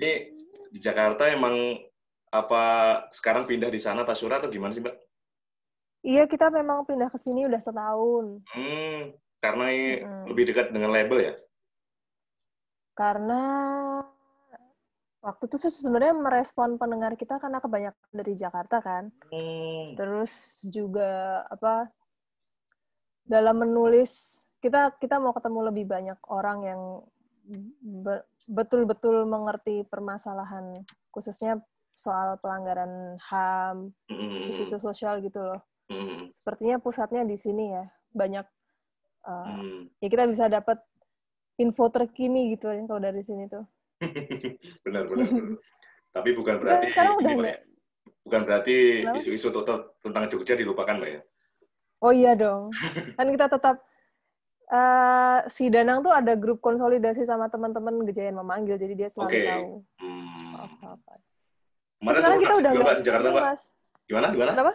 Ini di Jakarta emang apa sekarang pindah di sana Tasura atau gimana sih, Mbak? Iya, kita memang pindah ke sini udah setahun. Hmm, karena Mm-mm. lebih dekat dengan label ya? Karena waktu itu sih sebenarnya merespon pendengar kita karena kebanyakan dari Jakarta kan. Hmm, Terus juga apa dalam menulis kita kita mau ketemu lebih banyak orang yang be- betul-betul mengerti permasalahan khususnya soal pelanggaran HAM, hmm, isu sosial gitu loh. hmm, Sepertinya pusatnya di sini ya. Banyak uh, ya kita bisa dapat info terkini gitu ya kalau dari sini tuh. benar, benar, benar. Tapi bukan berarti sekarang udah ini, ya? bukan berarti isu-isu total- tentang Jogja dilupakan, Mbak ya? Oh iya dong. Kan kita tetap eh si Danang tuh ada grup konsolidasi sama teman-teman Gejayan memanggil, jadi dia selalu Oke. tahu Hmm. Kemarin sekarang kita udah nggak di Jakarta. Mas. Gimana, gimana? Kenapa?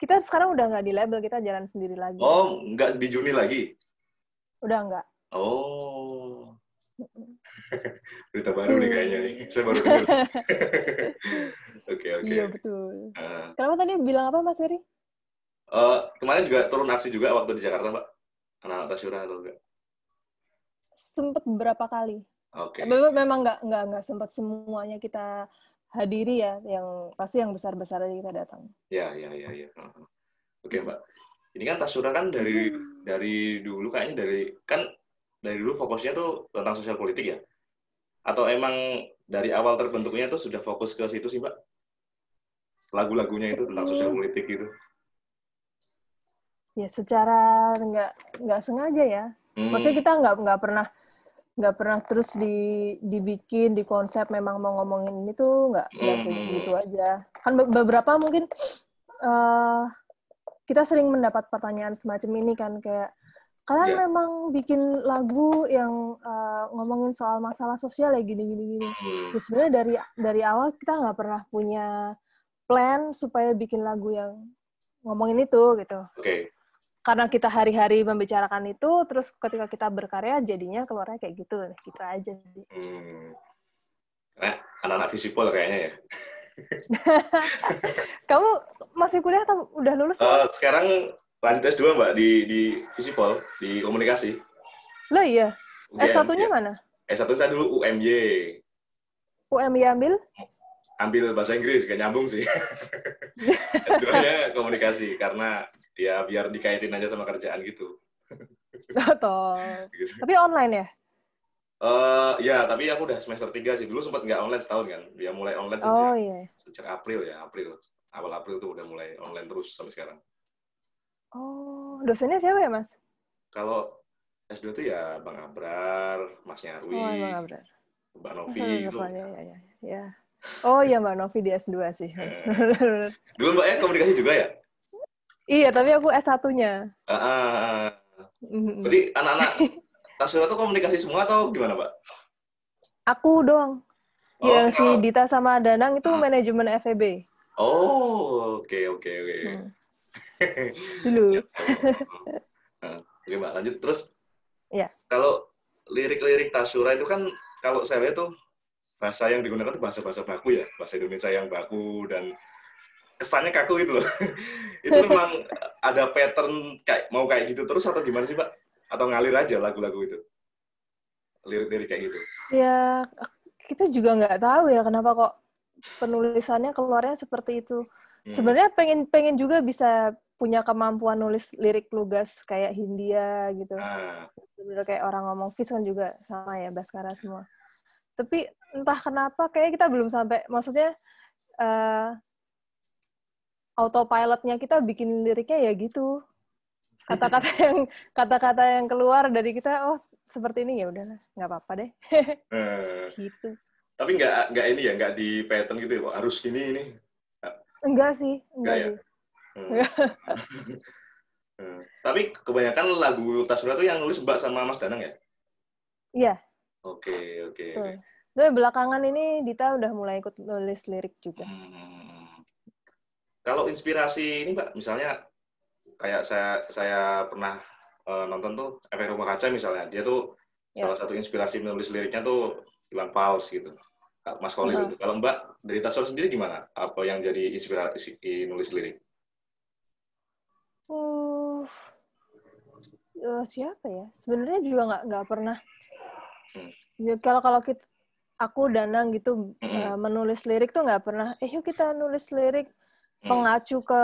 Kita sekarang udah nggak di label, kita jalan sendiri lagi. Oh, nggak di Juni lagi? Udah nggak. Oh. Berita baru nih kayaknya nih. Saya baru dengar. Oke, oke. Iya betul. Nah, Kenapa tadi bilang apa Mas Heri? eh, kemarin juga turun aksi juga waktu di Jakarta, Mbak? Anak-anak Tasyura atau enggak? Sempet beberapa kali. Oke. Memang memang nggak nggak nggak sempat semuanya kita hadiri ya, yang pasti yang besar-besar aja kita datang. Ya, ya, ya, ya. Oke, Mbak. Ini kan Tasyura kan dari Hmm. dari dulu kayaknya dari kan dari dulu fokusnya tuh tentang sosial politik ya? Atau emang dari awal terbentuknya tuh sudah fokus ke situ sih, Mbak? Lagu-lagunya itu tentang sosial Hmm. politik gitu. Ya secara nggak nggak sengaja ya. Hmm. Maksudnya kita nggak nggak pernah nggak pernah terus di dibikin di konsep memang mau ngomongin ini tuh nggak nggak kayak Hmm. gitu aja. Kan be- beberapa mungkin eh kita sering mendapat pertanyaan semacam ini kan kayak kalian Iya. memang bikin lagu yang eh, ngomongin soal masalah sosial ya gini gini gini. Hmm. Ya sebenarnya dari dari awal kita nggak pernah punya plan supaya bikin lagu yang ngomongin itu gitu Oke. Karena kita hari-hari membicarakan itu, terus ketika kita berkarya jadinya keluarnya kayak gitu, gitu aja sih. Hmm. Nah, anak-anak visipol kayaknya ya. Kamu masih kuliah atau udah lulus? Mas? sekarang lanjut S2 Mbak di di visipol di komunikasi. Lah iya. UGM, S1-nya ya. mana? S1 saya dulu UMY. UMI ambil? Ambil bahasa Inggris, gak nyambung sih. S2-nya komunikasi karena ya biar dikaitin aja sama kerjaan gitu. Atau gitu. tapi online ya? Eh, ya, tapi aku udah semester 3 sih. Dulu sempat nggak online setahun kan. Dia mulai online sejak, Oh iya. sejak April ya, April. Awal April tuh udah mulai online terus sampai sekarang. Oh, dosennya siapa ya, Mas? Kalau S2 tuh ya Bang Abrar, Mas Nyarwi, Oh, emang benar. Mbak Novi gitu. Ya, ya, ya, ya. Oh iya Mbak Novi di S2 sih. Eh. Dulu Mbak ya komunikasi juga ya? Iya, tapi aku S1-nya. Ah. Mhm. Berarti anak-anak Tasura tuh komunikasi semua atau gimana, Mbak? Aku doang. Oh, yang si Dita sama Danang itu Hmm. manajemen FEB. Oh, oke oke oke. Hmm. Dulu. Nah, Oke, Mbak, lanjut terus. Iya. Kalau lirik-lirik Tasura itu kan kalau saya lihat tuh bahasa yang digunakan tuh bahasa-bahasa baku ya, bahasa Indonesia yang baku dan kesannya kaku gitu loh. itu memang ada pattern kayak mau kayak gitu terus atau gimana sih, Pak? Atau ngalir aja lagu-lagu itu? Lirik-lirik kayak gitu. Ya, kita juga nggak tahu ya kenapa kok penulisannya keluarnya seperti itu. Hmm. Sebenarnya pengen pengen juga bisa punya kemampuan nulis lirik lugas kayak Hindia gitu. Ah, Bener kayak orang ngomong Fis kan juga sama ya Baskara semua. Tapi entah kenapa kayak kita belum sampai maksudnya eh autopilotnya kita bikin liriknya ya gitu. Kata-kata yang kata-kata yang keluar dari kita oh seperti ini ya udahlah nggak apa-apa deh eh, gitu. tapi nggak nggak ini ya, nggak di pattern gitu ya, harus gini ini. Enggak sih, enggak Enggak ya? sih. Hmm. Hmm. Tapi kebanyakan lagu Tasura tuh yang nulis Mbak sama Mas Danang ya? Iya, Oke, oke. Tapi belakangan ini Dita udah mulai ikut nulis lirik juga. Hmm. Kalau inspirasi ini Mbak, misalnya kayak saya saya pernah eh, nonton tuh efek rumah kaca misalnya, dia tuh Ya. salah satu inspirasi menulis liriknya tuh Iwan Fals gitu. Mas Koli uh. Kalau Mbak dari Tasor sendiri gimana? Apa yang jadi inspirasi nulis lirik? Uh, uh, siapa ya? Sebenarnya juga nggak nggak pernah. Hmm. Ya, kalau kalau kita aku Danang gitu hmm. uh, menulis lirik tuh nggak pernah. Eh yuk kita nulis lirik. Pengacu ke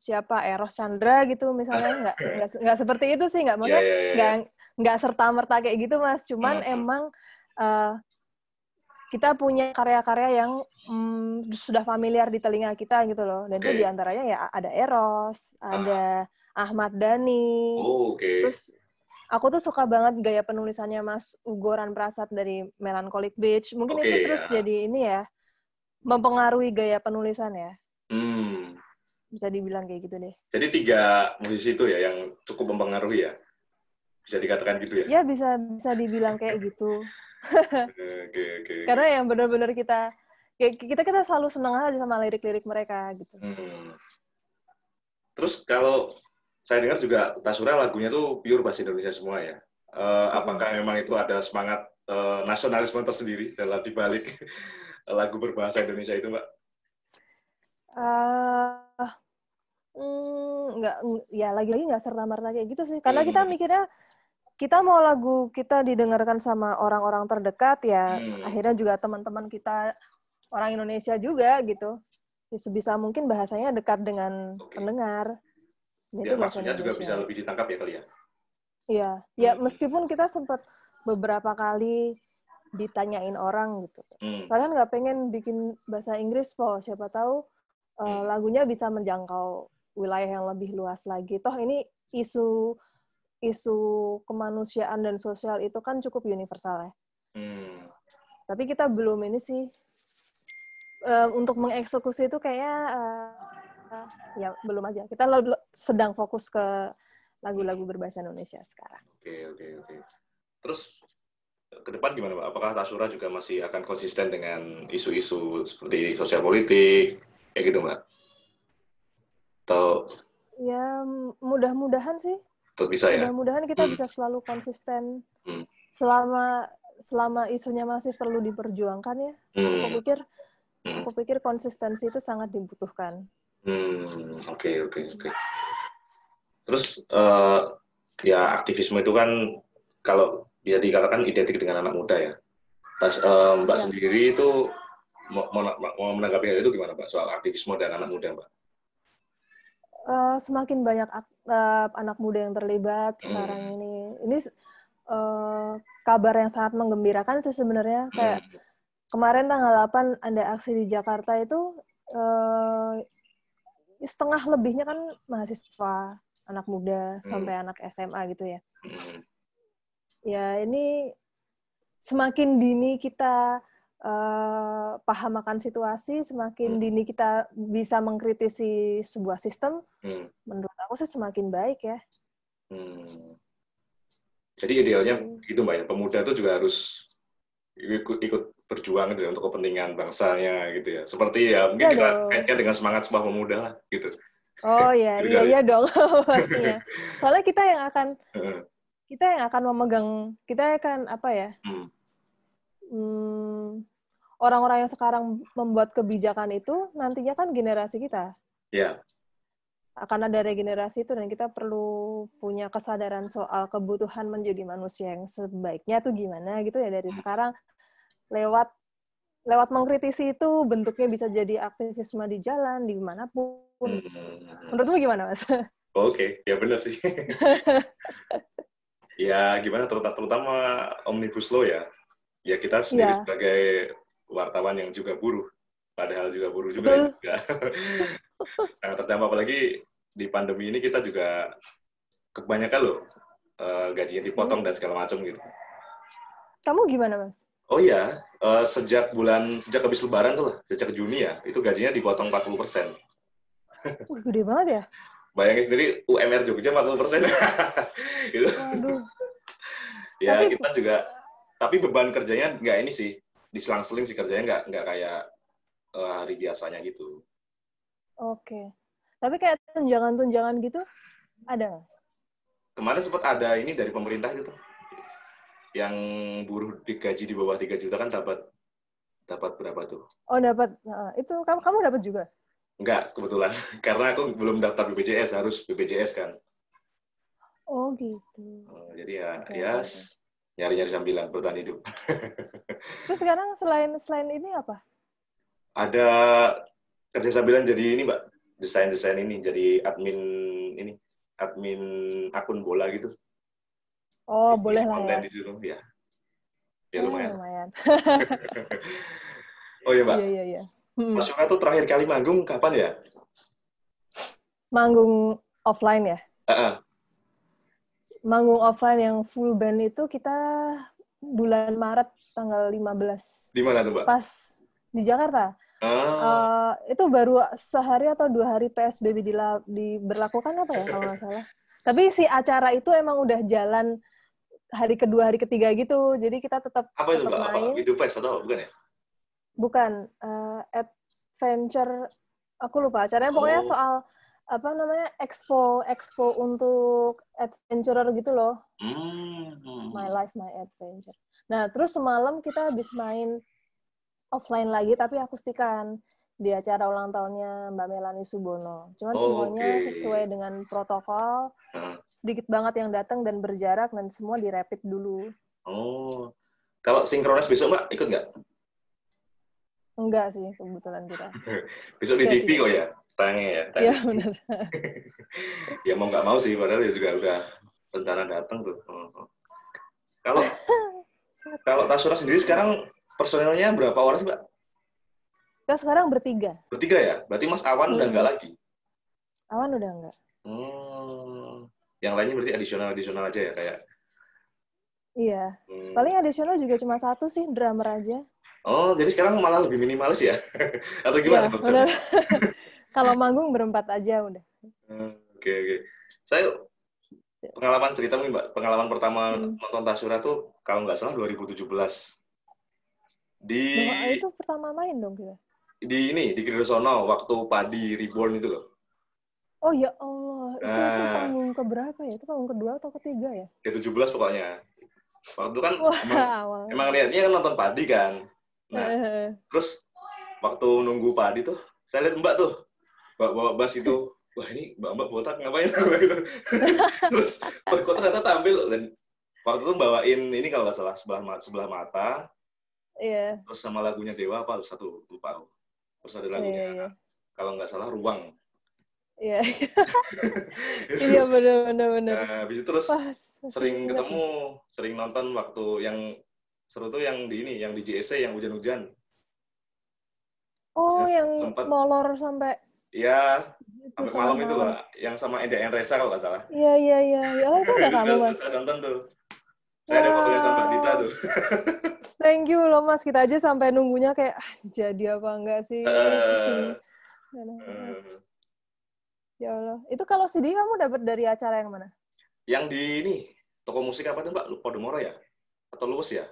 siapa Eros Chandra gitu misalnya nggak nggak nggak seperti itu sih nggak maksudnya nggak yeah, yeah, yeah. nggak serta merta kayak gitu mas cuman hmm. emang uh, kita punya karya-karya yang mm, sudah familiar di telinga kita gitu loh. Dan okay. itu di antaranya ya ada Eros, ada ah. Ahmad Dhani. Oh, Okay. Terus aku tuh suka banget gaya penulisannya Mas Ugoran Prasad dari Melancholic Beach. Mungkin okay, itu terus ya. jadi ini ya mempengaruhi gaya penulisan ya. Hmm. Bisa dibilang kayak gitu deh. Jadi tiga musisi itu ya yang cukup mempengaruhi ya. Bisa dikatakan gitu ya? Ya bisa bisa dibilang kayak gitu okay, okay. Karena yang benar-benar kita kita kita selalu senang aja sama lirik-lirik mereka gitu. Hmm. Terus kalau saya dengar juga Tasura lagunya tuh pure bahasa Indonesia semua ya. Uh, apakah memang itu ada semangat uh, nasionalisme tersendiri dalam dibalik lagu berbahasa Indonesia itu, Mbak? Uh, mm, nggak, ya lagi-lagi nggak serta merta kayak gitu sih. Karena hmm. kita mikirnya kita mau lagu kita didengarkan sama orang-orang terdekat ya hmm. akhirnya juga teman-teman kita orang Indonesia juga gitu ya, sebisa mungkin bahasanya dekat dengan okay. pendengar ya, maksudnya juga bisa lebih ditangkap ya kali ya iya ya hmm. meskipun kita sempat beberapa kali ditanyain orang gitu hmm. kalian nggak pengen bikin bahasa Inggris po siapa tahu uh, lagunya bisa menjangkau wilayah yang lebih luas lagi toh ini isu isu kemanusiaan dan sosial itu kan cukup universal ya. Hmm. Tapi kita belum ini sih uh, untuk mengeksekusi itu kayaknya uh, ya belum aja. Kita sedang fokus ke lagu-lagu berbahasa Indonesia sekarang. Oke oke oke. Terus ke depan gimana Pak? Apakah Tasura juga masih akan konsisten dengan isu-isu seperti sosial politik kayak gitu Mbak? Atau ya mudah-mudahan sih Tetap bisa ya. Mudah-mudahan kita hmm. bisa selalu konsisten hmm. selama selama isunya masih perlu diperjuangkan ya. Hmm. Aku pikir hmm. aku pikir konsistensi itu sangat dibutuhkan. Hmm, oke oke oke. Terus uh, ya aktivisme itu kan kalau bisa dikatakan identik dengan anak muda ya. Tas uh, Mbak ya. sendiri itu mau, mau menanggapi itu gimana Mbak soal aktivisme dan anak muda Mbak? uh, semakin banyak uh, anak muda yang terlibat hmm. sekarang ini. Ini uh, kabar yang sangat menggembirakan sih sebenarnya. Kayak hmm. kemarin tanggal 8 ada aksi di Jakarta itu uh, setengah lebihnya kan mahasiswa, anak muda hmm. sampai anak SMA gitu ya. Hmm. Ya ini semakin dini kita uh, paham akan situasi, semakin hmm. dini kita bisa mengkritisi sebuah sistem, hmm. menurut aku sih semakin baik ya. Hmm. Jadi idealnya hmm. gitu mbak ya, pemuda itu juga harus ikut, ikut berjuang gitu ya, untuk kepentingan bangsanya gitu ya. Seperti ya mungkin ya kita kaitkan dengan semangat sebuah pemuda lah gitu. Oh iya, gitu iya iya dong pastinya. Soalnya kita yang akan kita yang akan memegang, kita akan apa ya? Hmm hmm, orang-orang yang sekarang membuat kebijakan itu nantinya kan generasi kita. Iya. Yeah. Akan ada regenerasi itu dan kita perlu punya kesadaran soal kebutuhan menjadi manusia yang sebaiknya tuh gimana gitu ya dari hmm. sekarang lewat lewat mengkritisi itu bentuknya bisa jadi aktivisme di jalan di mana pun. Hmm. Menurutmu gimana mas? Oke, okay. ya benar sih. ya gimana terutama, terutama omnibus law ya ya kita sendiri yeah. sebagai wartawan yang juga buruh, padahal juga buruh juga ya. Sangat terdampak apalagi di pandemi ini kita juga kebanyakan loh uh, gajinya dipotong hmm. dan segala macam gitu. Kamu gimana mas? Oh iya, uh, sejak bulan sejak habis Lebaran tuh lah, sejak Juni ya, itu gajinya dipotong 40 persen. Gede banget ya? Bayangin sendiri UMR Jogja 40 persen. gitu. Waduh. ya Tapi, kita juga tapi beban kerjanya nggak ini sih diselang-seling sih kerjanya nggak nggak kayak uh, hari biasanya gitu. Oke. Tapi kayak tunjangan-tunjangan gitu ada nggak? Kemarin sempat ada ini dari pemerintah gitu. Yang buruh digaji di bawah 3 juta kan dapat dapat berapa tuh? Oh dapat. Nah, itu kamu kamu dapat juga? Enggak, kebetulan. Karena aku belum daftar BPJS, harus BPJS kan. Oh gitu. Oh, jadi ya, Oke, ya oke, s- nyari-nyari sambilan bertahan hidup. Terus sekarang selain selain ini apa? Ada kerja sambilan jadi ini, Mbak. Desain-desain ini, jadi admin ini, admin akun bola gitu. Oh boleh lah konten ya. di situ, ya. Ya lumayan. lumayan. Oh iya, Mbak. Iya iya iya. Hmm. Mas Yura tuh terakhir kali manggung kapan ya? Manggung offline ya? Ah, ah. Manggung offline yang full band itu kita bulan Maret tanggal 15. Di mana tuh, Mbak? Pas di Jakarta. Ah, Eh, itu baru sehari atau dua hari PSBB dila- diberlakukan apa ya kalau nggak salah. Tapi si acara itu emang udah jalan hari kedua, hari ketiga gitu. Jadi kita tetap apa itu, Mbak? Apa? Video Fest atau bukan ya? Bukan eh, adventure. Aku lupa acaranya. Pokoknya Oh. soal apa namanya expo expo untuk adventurer gitu loh. Hmm. My Life My Adventure. Nah, terus semalam kita habis main offline lagi tapi akustikan di acara ulang tahunnya Mbak Melani Subono. Cuman Oh, semuanya oke. sesuai dengan protokol. Sedikit banget yang datang dan berjarak dan semua dirapid dulu. Oh. Kalau sinkronis besok, Mbak, ikut nggak? Enggak sih kebetulan kita. Besok di TV kok ya? Tayangnya ya? Iya tayang. benar. ya mau nggak mau sih, padahal ya juga udah rencana datang tuh. Oh. Kalau kalau Tasura sendiri sekarang personelnya berapa orang sih, Mbak? Kita sekarang bertiga. Bertiga ya? Berarti Mas Awan udah Hmm. nggak lagi? Awan udah enggak. Hmm. Yang lainnya berarti additional-additional aja ya? Kayak Iya. hmm. Paling additional juga cuma satu sih, drummer aja. Oh, jadi sekarang malah lebih minimalis ya? Atau gimana? Iya, benar. Kalau manggung berempat aja udah. Hmm, Oke, oke. Saya pengalaman cerita nih, Mbak. Pengalaman pertama Hmm. nonton Tasura tuh kalau nggak salah 2017. Di Nah, itu pertama main dong kita. di ini di Kridosono waktu Padi Reborn itu loh. Oh ya Allah, itu, itu Ah. panggung keberapa ya? Itu panggung kedua atau ketiga ya? Di 17 pokoknya. Waktu itu kan Wah, emang, awal. emang niatnya kan nonton Padi kan. Nah, terus waktu nunggu Padi tuh saya lihat Mbak tuh Mbak bawa bass itu wah ini Mbak Mbak botak ngapain? Gitu. terus wah, kok ternyata tampil dan waktu itu bawain ini kalau nggak salah sebelah ma- sebelah mata. Iya, terus sama lagunya Dewa apa satu lupa terus ada lagunya iya. kalau nggak salah Ruang. Iya, iya benar benar benar. nah, habis itu terus Pas sering ketemu sering nonton waktu yang seru tuh yang di ini yang di JSC yang hujan-hujan. Oh, Ya, yang tempat- molor sampai ya sampai tengah malam itu lah yang sama Enda Enresa kalau nggak salah Iya, iya, iya. Ya, oh, itu ada kamu, Mas. Saya nonton tuh. Saya ada fotonya sama Mbak Dita tuh. Thank you loh, Mas. Kita aja sampai nunggunya kayak ah, jadi apa enggak sih? Pusing. Eh, Ya Allah. Itu kalau CD kamu dapat dari acara yang mana? yang di ini, toko musik apa tuh Mbak? Podomoro ya? Atau Luwes ya?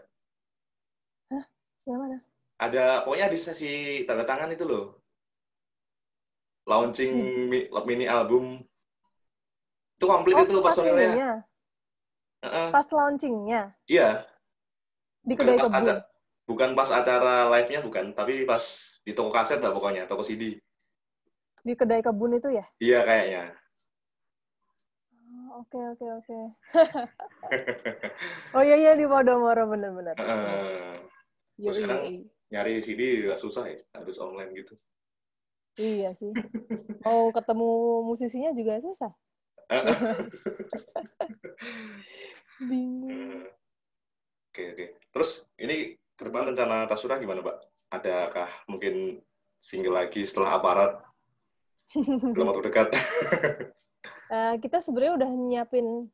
Yang mana? Ada, pokoknya di sesi tanda tangan itu loh. Launching Hmm. mi- mini album. Itu komplit itu pas personilnya. ininya, Heeh. pas launchingnya Iya. di Bukan kedai pas kebun. acara- Bukan pas acara live-nya, bukan. Tapi pas di toko kaset lah pokoknya, toko CD. Di kedai kebun itu ya? Iya kayaknya. Oh, Oke, oke, oke. oh iya, iya di Podomoro, bener-bener. Yoi, sekarang-. Nyari CD juga susah ya, harus online gitu. Iya sih. Mau ketemu musisinya juga susah. Bingung. Oke, oke. Terus ini ke depan rencana Tasura gimana, Pak? Adakah mungkin single lagi setelah aparat dalam waktu dekat? Eh, kita sebenarnya udah nyiapin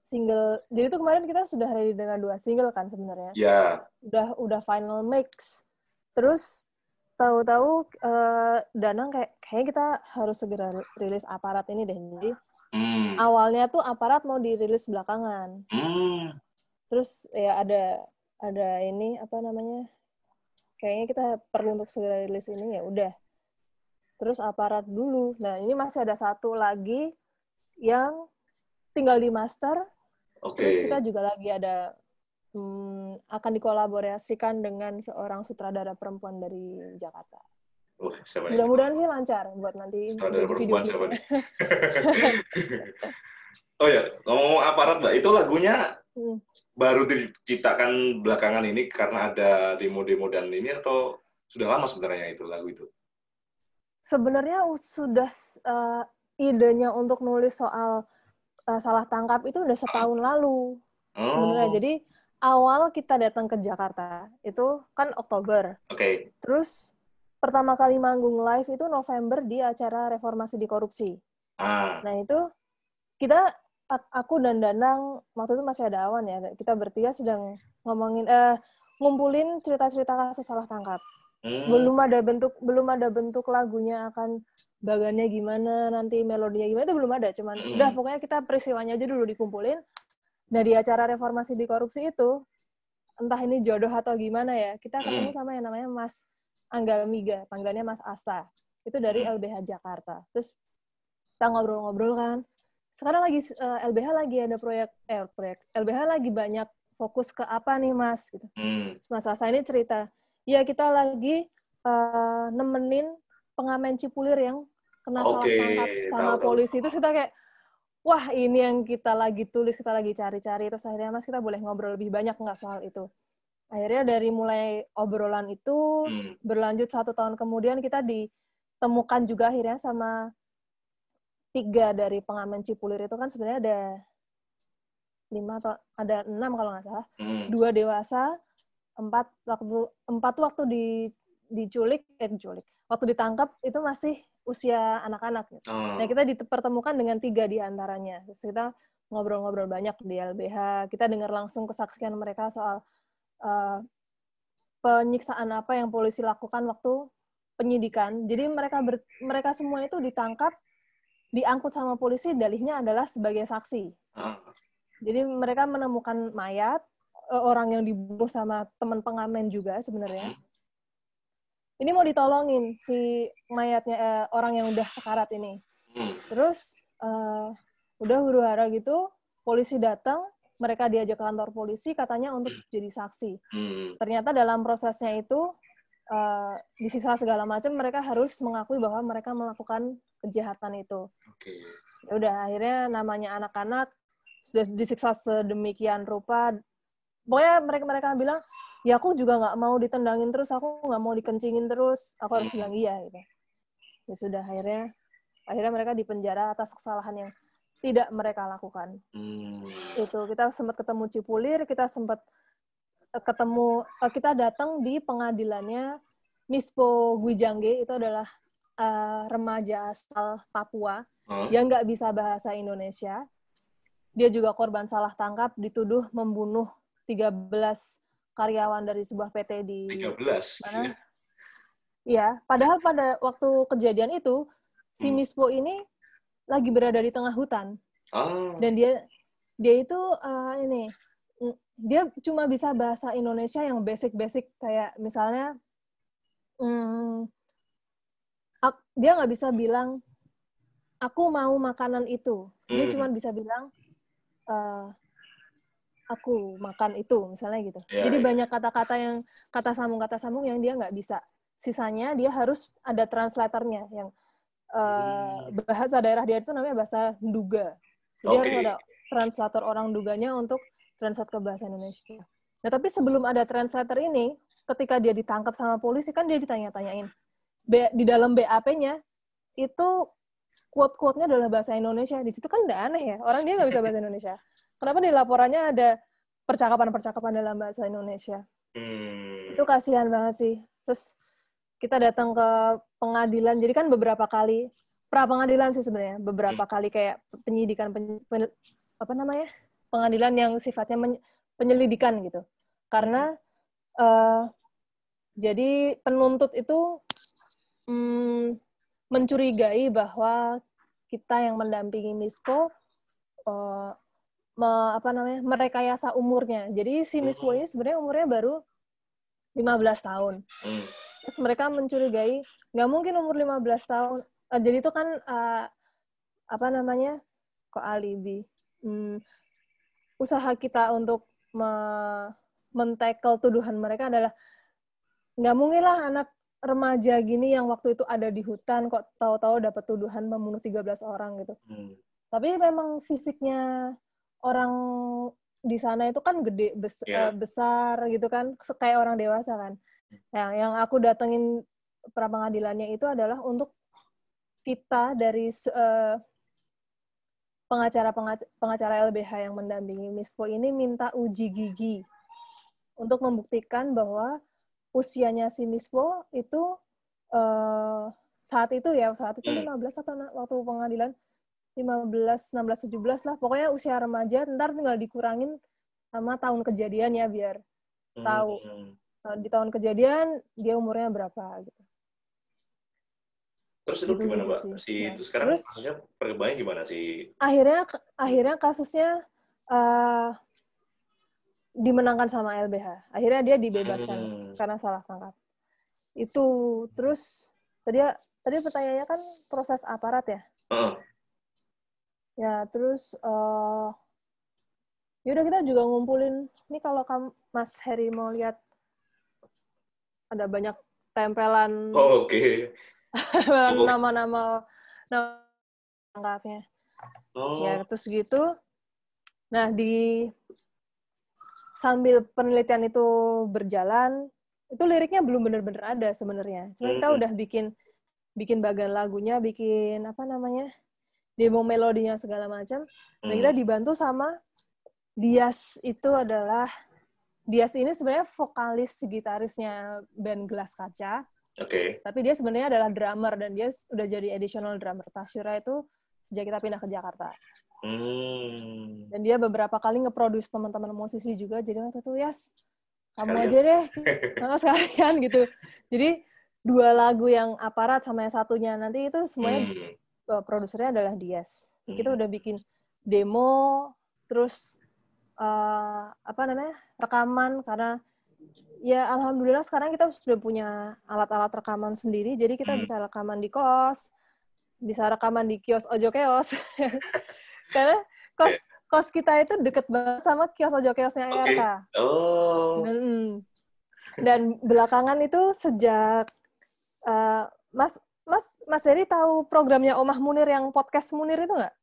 single. Jadi tuh kemarin kita sudah ready dengan dua single kan sebenarnya. ya, Udah udah final mix. Terus tahu-tahu eh, Danang kayak kayaknya kita harus segera rilis aparat ini deh. Jadi hmm, awalnya tuh aparat mau dirilis belakangan. hmm, Terus ya ada ada ini apa namanya? Kayaknya kita perlu untuk segera rilis ini ya udah. Terus aparat dulu. Nah, ini masih ada satu lagi yang tinggal di master. oke. Terus kita juga lagi ada hmm, akan dikolaborasikan dengan seorang sutradara perempuan dari Jakarta. Siapa Mudah-mudahan sih lancar buat nanti Sutradara perempuan siapa nih? oh ya, ngomong aparat mbak, itu lagunya hmm. baru diciptakan belakangan ini karena ada demo-demo dan ini atau sudah lama sebenarnya itu lagu itu? Sebenarnya sudah uh, idenya untuk nulis soal uh, salah tangkap itu udah setahun lalu oh. sebenarnya. Jadi awal kita datang ke Jakarta itu kan Oktober. Oke. Okay. Terus pertama kali manggung live itu November di acara reformasi di korupsi. Ah. Nah itu kita aku dan Danang waktu itu masih ada awan ya. Kita bertiga sedang ngomongin eh ngumpulin cerita-cerita kasus salah tangkap. Hmm. Belum ada bentuk belum ada bentuk lagunya akan bagannya gimana, nanti melodinya gimana itu belum ada. Cuman hmm. udah pokoknya kita peristiwanya aja dulu dikumpulin. Nah di acara reformasi di korupsi itu entah ini jodoh atau gimana ya, kita ketemu sama yang namanya Mas Angga Miga, panggilannya Mas Asta. Itu dari. LBH Jakarta. Terus kita ngobrol-ngobrol kan. Sekarang lagi uh, eh, LBH lagi ada proyek eh proyek LBH lagi banyak fokus ke apa nih Mas gitu. Hmm. Mas Asta ini cerita, "Ya, kita lagi uh, nemenin pengamen Cipulir yang kena okay. salah tangkap sama polisi." Itu kita kayak wah ini yang kita lagi tulis, kita lagi cari-cari. Terus akhirnya Mas kita boleh ngobrol lebih banyak nggak soal itu akhirnya dari mulai obrolan itu hmm. berlanjut satu tahun kemudian kita ditemukan juga akhirnya sama tiga dari pengamen Cipulir itu kan sebenarnya ada lima atau ada enam kalau nggak salah hmm. dua dewasa empat waktu empat waktu di diculik eh diculik waktu ditangkap itu masih usia anak-anak gitu. oh. nah kita dipertemukan dengan tiga di antaranya Terus kita ngobrol-ngobrol banyak di LBH kita dengar langsung kesaksian mereka soal uh, penyiksaan apa yang polisi lakukan waktu penyidikan. Jadi mereka ber, mereka semua itu ditangkap, diangkut sama polisi, dalihnya adalah sebagai saksi. Ah. Jadi mereka menemukan mayat uh, orang yang dibunuh sama teman pengamen juga sebenarnya. Ini mau ditolongin si mayatnya uh, orang yang udah sekarat ini. Hmm. Terus uh, udah huru hara gitu, polisi datang, mereka diajak ke kantor polisi katanya untuk hmm. jadi saksi. Hmm. Ternyata dalam prosesnya itu uh, disiksa segala macam, mereka harus mengakui bahwa mereka melakukan kejahatan itu. Okay. Ya udah akhirnya namanya anak-anak sudah disiksa sedemikian rupa. Pokoknya mereka mereka bilang, ya aku juga nggak mau ditendangin terus, aku nggak mau dikencingin terus, aku harus hmm. bilang iya gitu. Ya sudah akhirnya akhirnya mereka dipenjara atas kesalahan yang tidak mereka lakukan. Hmm. Itu kita sempat ketemu Cipulir, kita sempat eh, ketemu uh, kita datang di pengadilannya Mispo Guijangge itu adalah uh, remaja asal Papua yang nggak bisa bahasa Indonesia. Dia juga korban salah tangkap, dituduh membunuh 13 karyawan dari sebuah PT di 13. mana? Iya, padahal pada waktu kejadian itu si hmm. Mispo ini lagi berada di tengah hutan. Oh. Dan dia dia itu uh, ini dia cuma bisa bahasa Indonesia yang basic-basic kayak misalnya hmm, dia nggak bisa bilang aku mau makanan itu. Dia hmm. cuma bisa bilang uh, aku makan itu misalnya gitu. Yeah, Jadi yeah. banyak kata-kata yang kata sambung kata sambung yang dia nggak bisa. Sisanya dia harus ada translatornya yang uh, bahasa daerah dia itu namanya bahasa Nduga. Jadi okay. harus ada translator orang Nduganya untuk translate ke bahasa Indonesia. Nah, tapi sebelum ada translator ini, ketika dia ditangkap sama polisi, kan dia ditanya-tanyain. Di dalam BAP-nya, itu quote-quote-nya adalah bahasa Indonesia. Di situ kan udah aneh ya, orang dia nggak bisa bahasa Indonesia. Kenapa di laporannya ada percakapan-percakapan dalam bahasa Indonesia? Hmm. Itu kasihan banget sih. Terus kita datang ke pengadilan jadi kan beberapa kali pra pengadilan sih sebenarnya beberapa hmm. kali kayak penyidikan pen, pen, apa namanya pengadilan yang sifatnya men, penyelidikan gitu karena uh, jadi penuntut itu mm, mencurigai bahwa kita yang mendampingi Misko uh, me, apa namanya merekayasa umurnya jadi si Misko hmm. ini sebenarnya umurnya baru 15 tahun hmm terus mereka mencurigai nggak mungkin umur 15 tahun uh, jadi itu kan uh, apa namanya kok alibi hmm, usaha kita untuk me mentackle tuduhan mereka adalah nggak mungkin lah anak remaja gini yang waktu itu ada di hutan kok tahu-tahu dapat tuduhan membunuh 13 orang gitu. Hmm. Tapi memang fisiknya orang di sana itu kan gede bes Yeah. eh, besar gitu kan kayak orang dewasa kan. Yang yang aku datengin pra pengadilannya itu adalah untuk kita dari eh, pengacara pengac- pengacara LBH yang mendampingi Mispo ini minta uji gigi untuk membuktikan bahwa usianya si Mispo itu eh, saat itu ya saat itu Hmm. 15 atau na- waktu pengadilan 15 16 17 lah pokoknya usia remaja ntar tinggal dikurangin sama tahun kejadian ya biar Tahu. Hmm. eh, di tahun kejadian dia umurnya berapa gitu. Terus itu Gitu- gimana, gitu Mbak? sih. Si Ya. itu sekarang Terus- maksudnya perkembangannya gimana sih? Akhirnya akhirnya kasusnya eh, dimenangkan sama LBH. Akhirnya dia dibebaskan Hmm. karena salah tangkap. Itu terus tadi tadi pertanyaannya kan proses aparat ya. Heeh. Ya, terus eh yaudah kita juga ngumpulin. Ini kalau kamu Mas Heri mau lihat ada banyak tempelan Oh, oke. tempelan Oh. nama-nama nama tangkapnya. Oh. Ya, terus gitu. Nah, di sambil penelitian itu berjalan, itu liriknya belum bener-bener ada sebenarnya. Cuma kita Mhm. udah bikin bikin bagian lagunya, bikin apa namanya? Demo melodinya segala macam. Dan Hmm. kita dibantu sama Dias itu adalah Dias ini sebenarnya vokalis gitarisnya band Gelas Kaca, Oke. tapi dia sebenarnya adalah drummer dan dia udah jadi additional drummer Tasyura itu sejak kita pindah ke Jakarta. Hmm. Dan dia beberapa kali nge-produce teman-teman musisi juga. Jadi waktu itu, Yas, kamu Sekalian. aja deh. Sama sekalian gitu. Jadi dua lagu yang aparat sama yang satunya nanti itu semuanya Hmm. Uh, produsernya adalah Dias. Kita Hmm. udah bikin demo, terus uh, apa namanya rekaman karena ya alhamdulillah sekarang kita sudah punya alat-alat rekaman sendiri, jadi kita Hmm. bisa rekaman di kos, bisa rekaman di kios ojo keos. karena kos kos kita itu deket banget sama kios ojo keosnya Oke. ERK. Oh. Dan, dan belakangan itu sejak uh, Mas Mas Mas Heri tahu programnya Omah Munir yang podcast Munir itu nggak?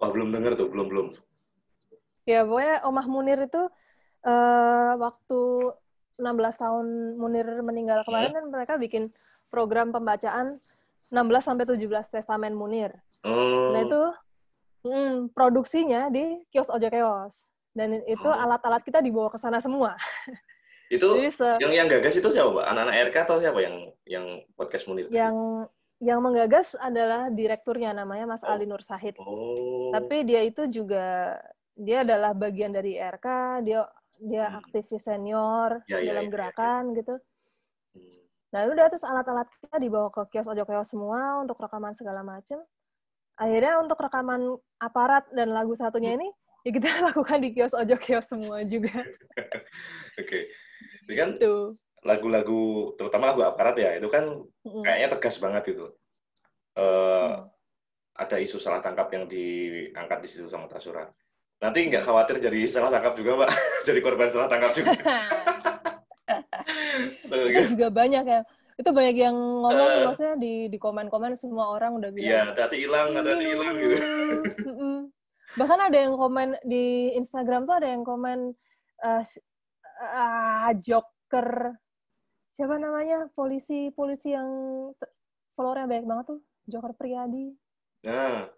Wah, belum denger tuh, belum belum. Ya pokoknya Omah Munir itu uh, waktu 16 tahun Munir meninggal kemarin kan mereka bikin program pembacaan 16 sampai 17 Testamen Munir. Oh. Nah itu mm, produksinya di kios Ojo Keos. Dan itu Oh. alat-alat kita dibawa ke sana semua. itu se- yang yang gagas itu siapa, Mbak? Anak-anak RK atau siapa yang yang podcast Munir? yang yang menggagas adalah direkturnya namanya Mas Oh. Ali Nur Sahid. Oh. Tapi dia itu juga dia adalah bagian dari RK, dia dia Hmm. aktivis senior Ya, ya, dalam ya, ya. gerakan gitu. Hmm. Nah udah terus alat-alat kita dibawa ke kios ojo keos semua untuk rekaman segala macem. Akhirnya untuk rekaman aparat dan lagu satunya ini ya kita lakukan di kios ojo keos semua juga. Oke. Jadi kan Tuh. lagu-lagu terutama lagu aparat ya, itu kan kayaknya tegas banget itu. Eh Hmm. ada isu salah tangkap yang diangkat di situ sama Tasura. Nanti nggak khawatir jadi salah tangkap juga, Mbak? jadi korban salah tangkap juga. Itu juga banyak ya. Itu banyak yang ngomong Eh. maksudnya di di komen-komen semua orang udah bilang. Iya, hati hilang, hati hilang gitu. Bahkan ada yang komen di Instagram tuh ada yang komen s- ah, Joker siapa namanya polisi polisi yang followernya banyak banget tuh Joker Priyadi. Nah,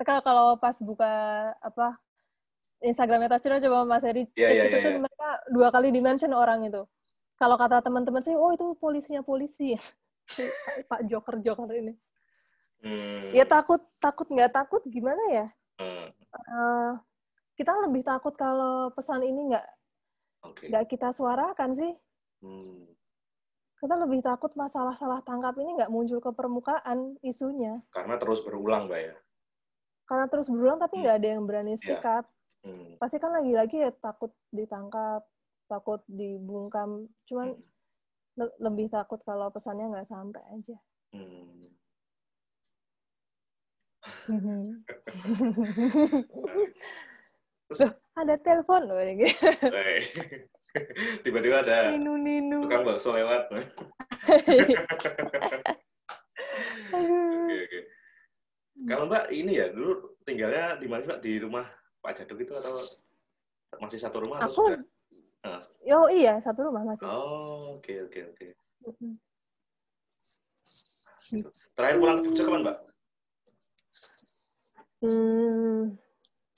Kalau kalau pas buka apa Instagramnya Tachira coba Mas Edi Iya, cek iya, itu iya, tuh iya. mereka dua kali dimention orang itu. Kalau kata teman-teman sih, oh itu polisinya polisi. Si Pak Joker Joker ini. hmm, Ya takut takut nggak takut gimana ya? hmm, Eh, kita lebih takut kalau pesan ini nggak Oke. nggak kita suarakan sih. Hmm, Kita lebih takut masalah salah tangkap ini nggak muncul ke permukaan isunya. karena terus berulang, Mbak ya. Karena terus berulang tapi Hmm. nggak ada yang berani speak up. Hmm, Pasti kan lagi-lagi ya takut ditangkap, takut dibungkam. Cuman hmm, le- lebih takut kalau pesannya nggak sampai aja. hmm. Loh, ada telepon loh ini. Baik. Tiba-tiba ada Ninu ninu. tukang bakso lewat. Oke, oke. Kalau Mbak ini ya, dulu tinggalnya di mana sih Mbak? Di rumah Pak Jaduk itu atau masih satu rumah atau Aku, sudah? Ah. yo iya satu rumah masih. Oh, oke, oke, oke. Mm-mm. Terakhir pulang ke Jogja kapan Mbak? Hmm,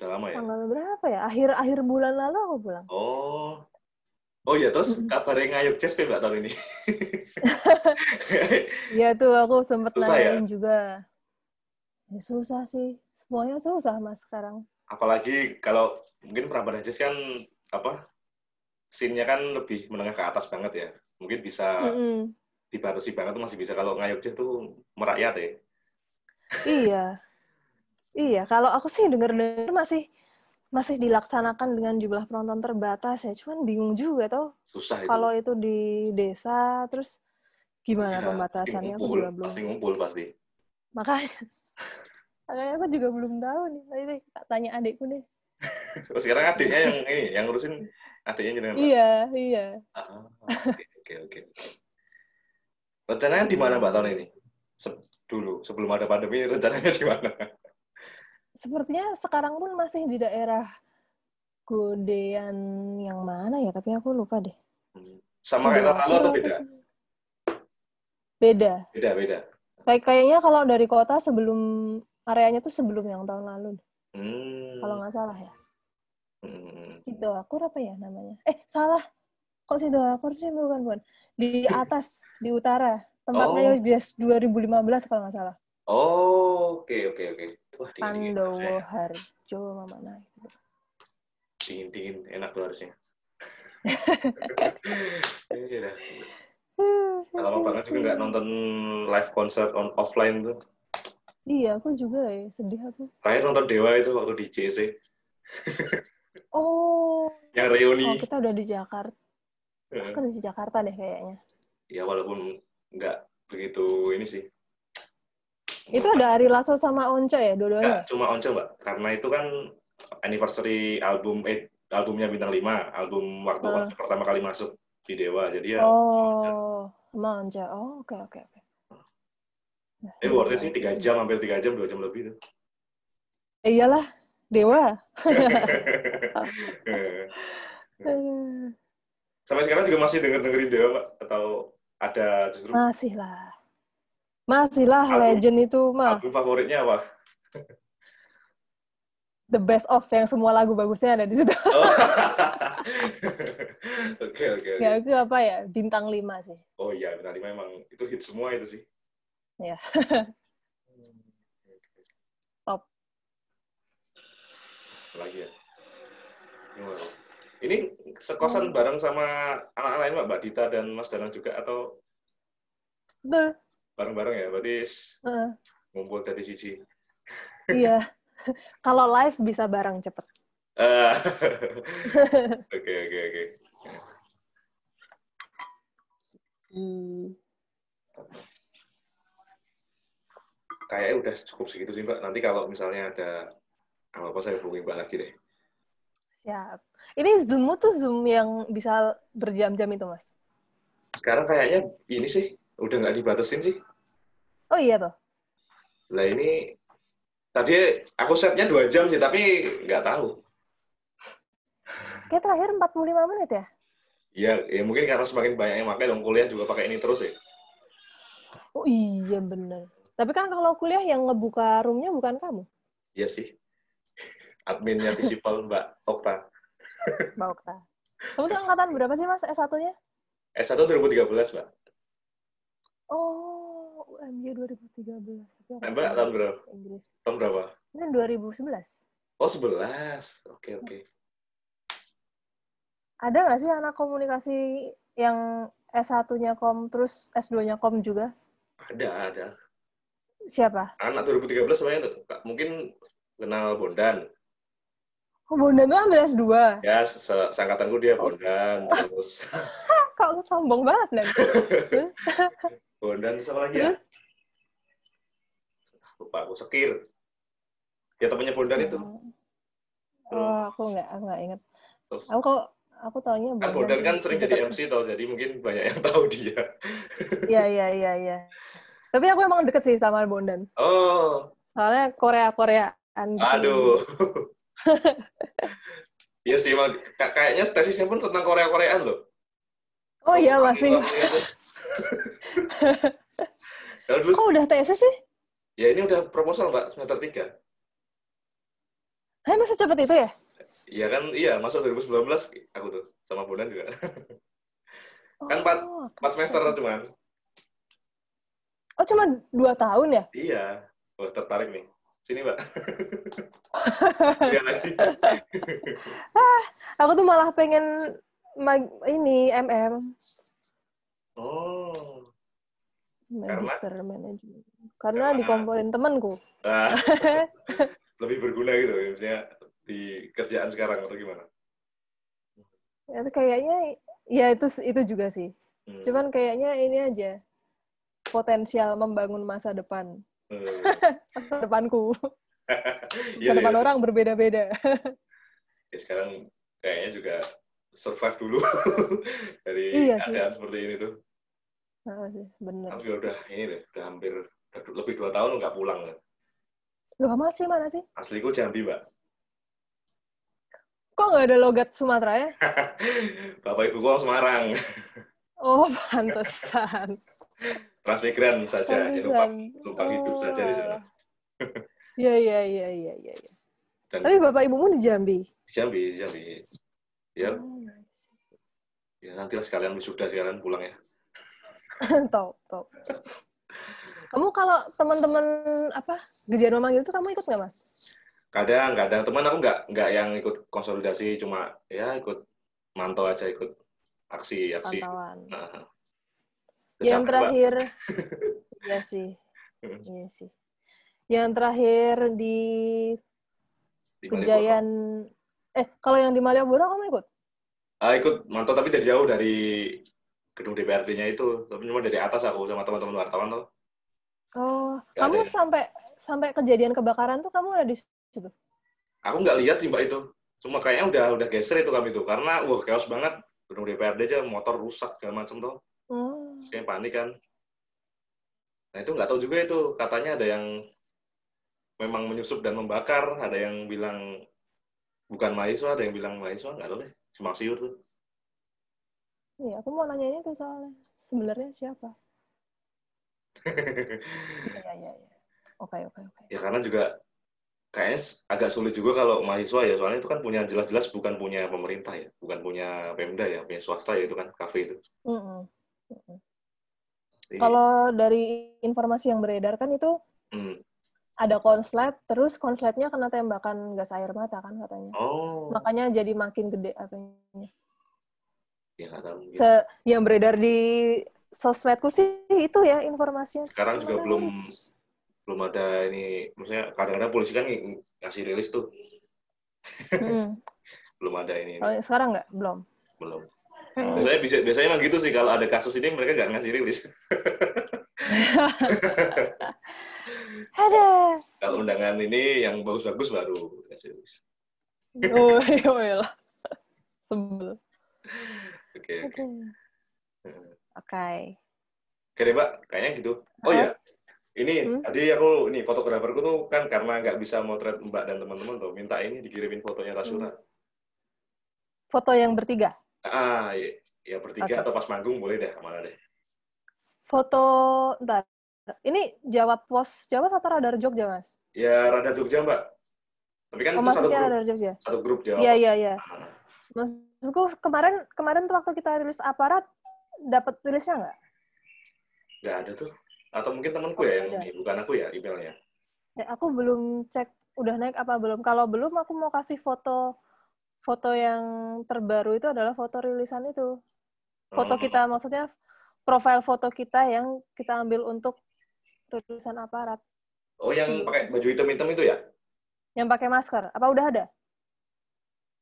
Udah lama ya? tanggal berapa ya? Akhir akhir bulan lalu aku pulang. Oh. Oh iya, terus kabarnya ngayuk jazz Mbak tahun ini? Iya tuh aku sempet Susah ya? nanyain juga. Ya, susah sih. Semuanya susah mas sekarang. Apalagi kalau mungkin Prambanan Jazz kan apa? Scene-nya kan lebih menengah ke atas banget ya. Mungkin bisa Mm-mm. dibatasi banget tuh masih bisa kalau ngayuk jazz tuh merakyat ya. Iya. Iya, kalau aku sih denger-denger masih masih dilaksanakan dengan jumlah penonton terbatas ya. Cuman bingung juga tau Susah itu. kalau itu di desa terus gimana Ya, pembatasannya pasti aku ngumpul, juga belum. pasti ngumpul pasti. Makanya makanya aku juga belum tahu nih. Nanti deh, tak tanya adikku deh. Oh, sekarang adiknya yang ini, yang ngurusin adiknya jenengan. Iya, iya. Ah, oke, oke, oke. Rencananya di mana Mbak tahun ini? Se- dulu, sebelum ada pandemi, rencananya di mana? Sepertinya sekarang pun masih di daerah Godean yang mana ya, tapi aku lupa deh. Sama kayak tahun lalu atau beda? Beda. Beda, beda. Kayak kayaknya kalau dari kota sebelum areanya tuh sebelum yang tahun lalu, Hmm. kalau nggak salah ya. Hmm. Sidoakur apa ya namanya? Eh, salah. Kok Sidoakur sih bukan, bukan. Di atas, di utara. Tempatnya Oh. Jazz 2015 kalau nggak salah. Oh, oke, oke, oke. Pandowo Harjo mana gitu. Dingin-dingin, enak tuh harusnya. Iya dah. Lama banget juga nggak nonton live concert on offline tuh. Iya, aku juga ya. Sedih aku. Terakhir nonton Dewa itu waktu di JC. Oh, Yang reuni. oh kita udah di Jakarta. Eh, Kan di Jakarta deh kayaknya. Ya walaupun nggak begitu ini sih. Itu ada Ari Lasso sama Onco ya, dua-duanya? Cuma Once, Mbak. Karena itu kan anniversary album eh albumnya Bintang 5, album waktu, waktu pertama kali masuk di Dewa. Jadi ya Oh, sama Onco. Oh, oke, oke, oke. Nah, eh worth it sih 3 jam, hampir 3 jam, 2 jam lebih tuh. Eh, iyalah, Dewa. Sampai sekarang juga masih denger-dengerin Dewa, Mbak? Atau ada justru Masih lah. Masih lah, Album- legend itu mah. album favoritnya apa? The best of yang semua lagu bagusnya ada di situ. Oh. Oke, oke. Ya, itu apa ya? Bintang 5 sih. Oh iya, Bintang 5 emang itu hit semua itu sih. Iya. Hmm, oke. Top. Lagi ya. Ini sekosan bareng sama anak-anak lain, Mbak? Dita dan Mas Danang juga atau Betul. Bareng-bareng ya? Berarti Heeh. ngumpul dari sisi. Iya. Kalau live bisa bareng cepet. Ah. Oke, oke, oke. Hmm. Kayaknya udah cukup segitu sih, Mbak. Nanti kalau misalnya ada apa-apa saya hubungi Mbak lagi deh. Siap. Ini Zoom tuh Zoom yang bisa berjam-jam itu, Mas? Sekarang kayaknya ini sih, udah nggak dibatasin sih. Oh iya toh. Lah ini, tadi aku setnya dua jam sih, tapi nggak tahu. Kayak terakhir 45 menit ya? Ya, ya mungkin karena semakin banyak yang pakai, dong kuliah juga pakai ini terus ya. Oh iya, bener. Tapi kan kalau kuliah yang ngebuka roomnya bukan kamu, Iya sih. Adminnya Visipol Mbak Okta. Mbak Okta. Kamu tuh angkatan berapa sih, Mas, S1-nya? S1 2013, Mbak. Oh, UMY 2013. Tapi aku Nah, Mbak, tahun berapa? Inggris. Tahun berapa? Ini 2011. Oh, 11. Oke, oke. Ada nggak sih anak komunikasi yang S1-nya kom, terus S2-nya kom juga? Ada, ada. Siapa? Anak 2013 semuanya tuh, mungkin kenal Bondan. Oh, Bondan tuh ambil S2. Ya, se- seangkatanku dia Bondan. Terus Kok sombong banget, Nan? Bondan, terus apa lagi ya? Terus? Lupa aku, Sekir. Ya, temannya Bondan itu. Oh, aku nggak, aku nggak inget. Terus, Aku kok aku taunya Kan Bondan Bondan sih. kan sering jadi MC tau, jadi mungkin banyak yang tahu dia. Iya, iya, iya, iya. Tapi aku emang deket sih sama Bondan. Oh, Soalnya Korea-Koreaan gitu. aduh. Iya sih, emang kayaknya tesisnya pun tentang Korea-Koreaan loh. Oh iya, masih. Kalau dulu, Kok udah tesis sih? ya ini udah proposal mbak, semester 3. Hah, masa cepet itu ya? Iya kan, iya masuk 2019 aku tuh, sama Bondan juga. Kan empat- Oh, 4 semester cuman. Oh, cuma dua tahun ya? Iya, oh, tertarik nih. Sini mbak. Lihat lagi. Aku tuh malah pengen mag- ini MM Oh, Magister Management. Karena dikomporin temanku. ah, lebih berguna gitu ya, misalnya di kerjaan sekarang atau gimana? Ya, kayaknya ya itu itu juga sih. Hmm. Cuman kayaknya ini aja potensial membangun masa depan. Hmm. Masa depanku. Iya, Masa depan iya. orang berbeda-beda. Ya, sekarang kayaknya juga survive dulu dari Iya keadaan seperti ini tuh. Nah, sih, bener. Tapi udah ini deh, udah hampir udah lebih dua tahun nggak pulang. Loh, kamu asli mana sih? Asliku Jambi, Mbak. Kok nggak ada logat Sumatera ya? Bapak Ibu kok Semarang. Oh, pantesan. Transmigran saja, ya, numpang, Pantesan. numpang hidup saja di sana. Iya, iya, iya, iya, iya. iya. Tapi bapak ibumu di Jambi? di Jambi, di Jambi. Ya, Oh, ya nantilah sekalian wisuda sekalian pulang ya. top, top. Kamu kalau teman-teman apa Gejian memanggil itu kamu ikut nggak mas? Kadang, kadang teman aku nggak nggak yang ikut konsolidasi, cuma ya ikut mantau aja, ikut aksi, aksi. Pantauan. Nah, Yang terakhir, iya sih, iya sih. Yang terakhir di Di Malioboro. Eh kalau yang di Malioboro kamu ikut? Ah, ikut. Mantau tapi dari jauh dari gedung DPRD-nya itu, tapi cuma dari atas aku sama teman-teman wartawan tuh. Oh, Nggak kamu ada. sampai sampai kejadian kebakaran tuh kamu ada di situ? Aku nggak lihat sih mbak itu, cuma kayaknya udah udah geser itu kami itu karena wah chaos banget. Gedung DPRD aja motor rusak segala macam tuh, kayak panik kan. Nah itu nggak tahu juga itu. Katanya ada yang memang menyusup dan membakar, ada yang bilang bukan mahasiswa, ada yang bilang mahasiswa nggak tahu deh, cuma siur tuh. iya. Aku mau nanyanya tuh soalnya sebenarnya siapa? Iya, iya, iya. Oke, oke, oke. ya karena juga kayaknya s- agak sulit juga kalau mahasiswa ya soalnya itu kan punya jelas-jelas bukan punya pemerintah ya bukan punya Pemda ya punya swasta ya itu kan kafe itu Mm-mm. Mm-mm. Jadi, Kalau dari informasi yang beredar kan itu hmm. Ada konslet, terus konsletnya kena tembakan gas air mata kan katanya. oh Makanya jadi makin gede apanya. ya tahu. Se yang beredar di sosmedku sih itu ya informasinya. sekarang juga Makanya- belum belum ada ini maksudnya kadang-kadang polisi kan ng- ngasih rilis tuh Mm-mm. belum ada ini, ini. Oh, sekarang nggak? Belum. belum Mm. biasanya bisa biasanya emang gitu sih kalau ada kasus ini mereka nggak ngasih rilis Ada. kalau undangan ini yang bagus-bagus baru kasih rilis Oh, iya lah. Sebel. oke oke Oke. Oke. Oke deh, Mbak. Kayaknya gitu. Oh iya, ini Hmm? tadi aku ini fotograferku tuh kan karena nggak bisa motret Mbak dan teman-teman tuh minta ini dikirimin fotonya Rasuna. Hmm. Foto yang bertiga. Ah, ya, ya bertiga Oke. atau pas manggung boleh deh, mana deh. Foto ntar. Ini jawab pos Jawa atau radar Jogja, Mas? Ya rada Jogja, Mbak. Tapi kan Oh, itu satu grup, radar Jogja. satu grup Jawa. Iya, iya, iya. Ah, Maksudku kemarin kemarin tuh waktu kita rilis aparat dapat rilisnya nggak? Nggak ada tuh. Atau mungkin temanku Oh, ya yang ada. ini, bukan aku ya emailnya. Ya, aku belum cek udah naik apa belum. Kalau belum aku mau kasih foto foto yang terbaru itu adalah foto rilisan itu. Foto Oh. kita maksudnya profil foto kita yang kita ambil untuk rilisan aparat Oh, yang pakai baju hitam-hitam itu ya? yang pakai masker. Apa udah ada?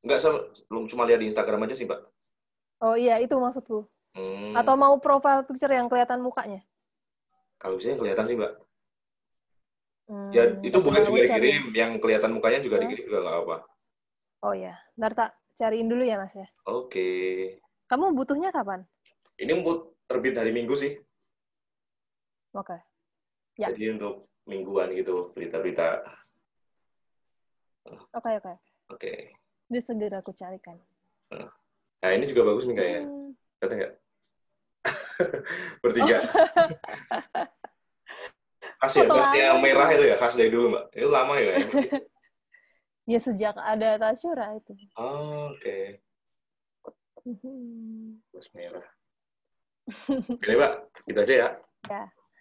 Nggak, saya belum cuma lihat di Instagram aja sih, Mbak. Oh iya, itu maksudku. Hmm, Atau mau profile picture yang kelihatan mukanya? kalau bisa yang kelihatan sih, Mbak. Hmm, Ya, itu boleh juga aku cari. dikirim. Yang kelihatan mukanya juga Hah? dikirim juga nggak apa. Oh iya, ntar tak cariin dulu ya Mas ya. Oke. Kamu butuhnya kapan? Ini terbit hari Minggu sih. Oke. Ya. Jadi untuk mingguan gitu berita-berita. Oke, oke. Oke. Ini segera aku carikan. Nah ini juga bagus nih kayaknya. Hmm. Kata nggak? Bertiga. khas ya, khas yang merah itu ya, khas dari dulu mbak. Itu lama ya? kayaknya? Ya sejak ada Tasyura itu. Oh, Oke, Hmm. khas merah. Oke mbak, gitu aja ya.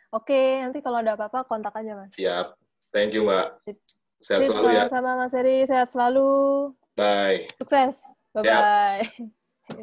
Oke, nanti kalau ada apa-apa kontak aja Mas. Siap. Thank you mbak. Sip. Sehat Sip, selalu ya. sama-sama Mas Eri. Sehat selalu. Bye. Sukses. Bye-bye.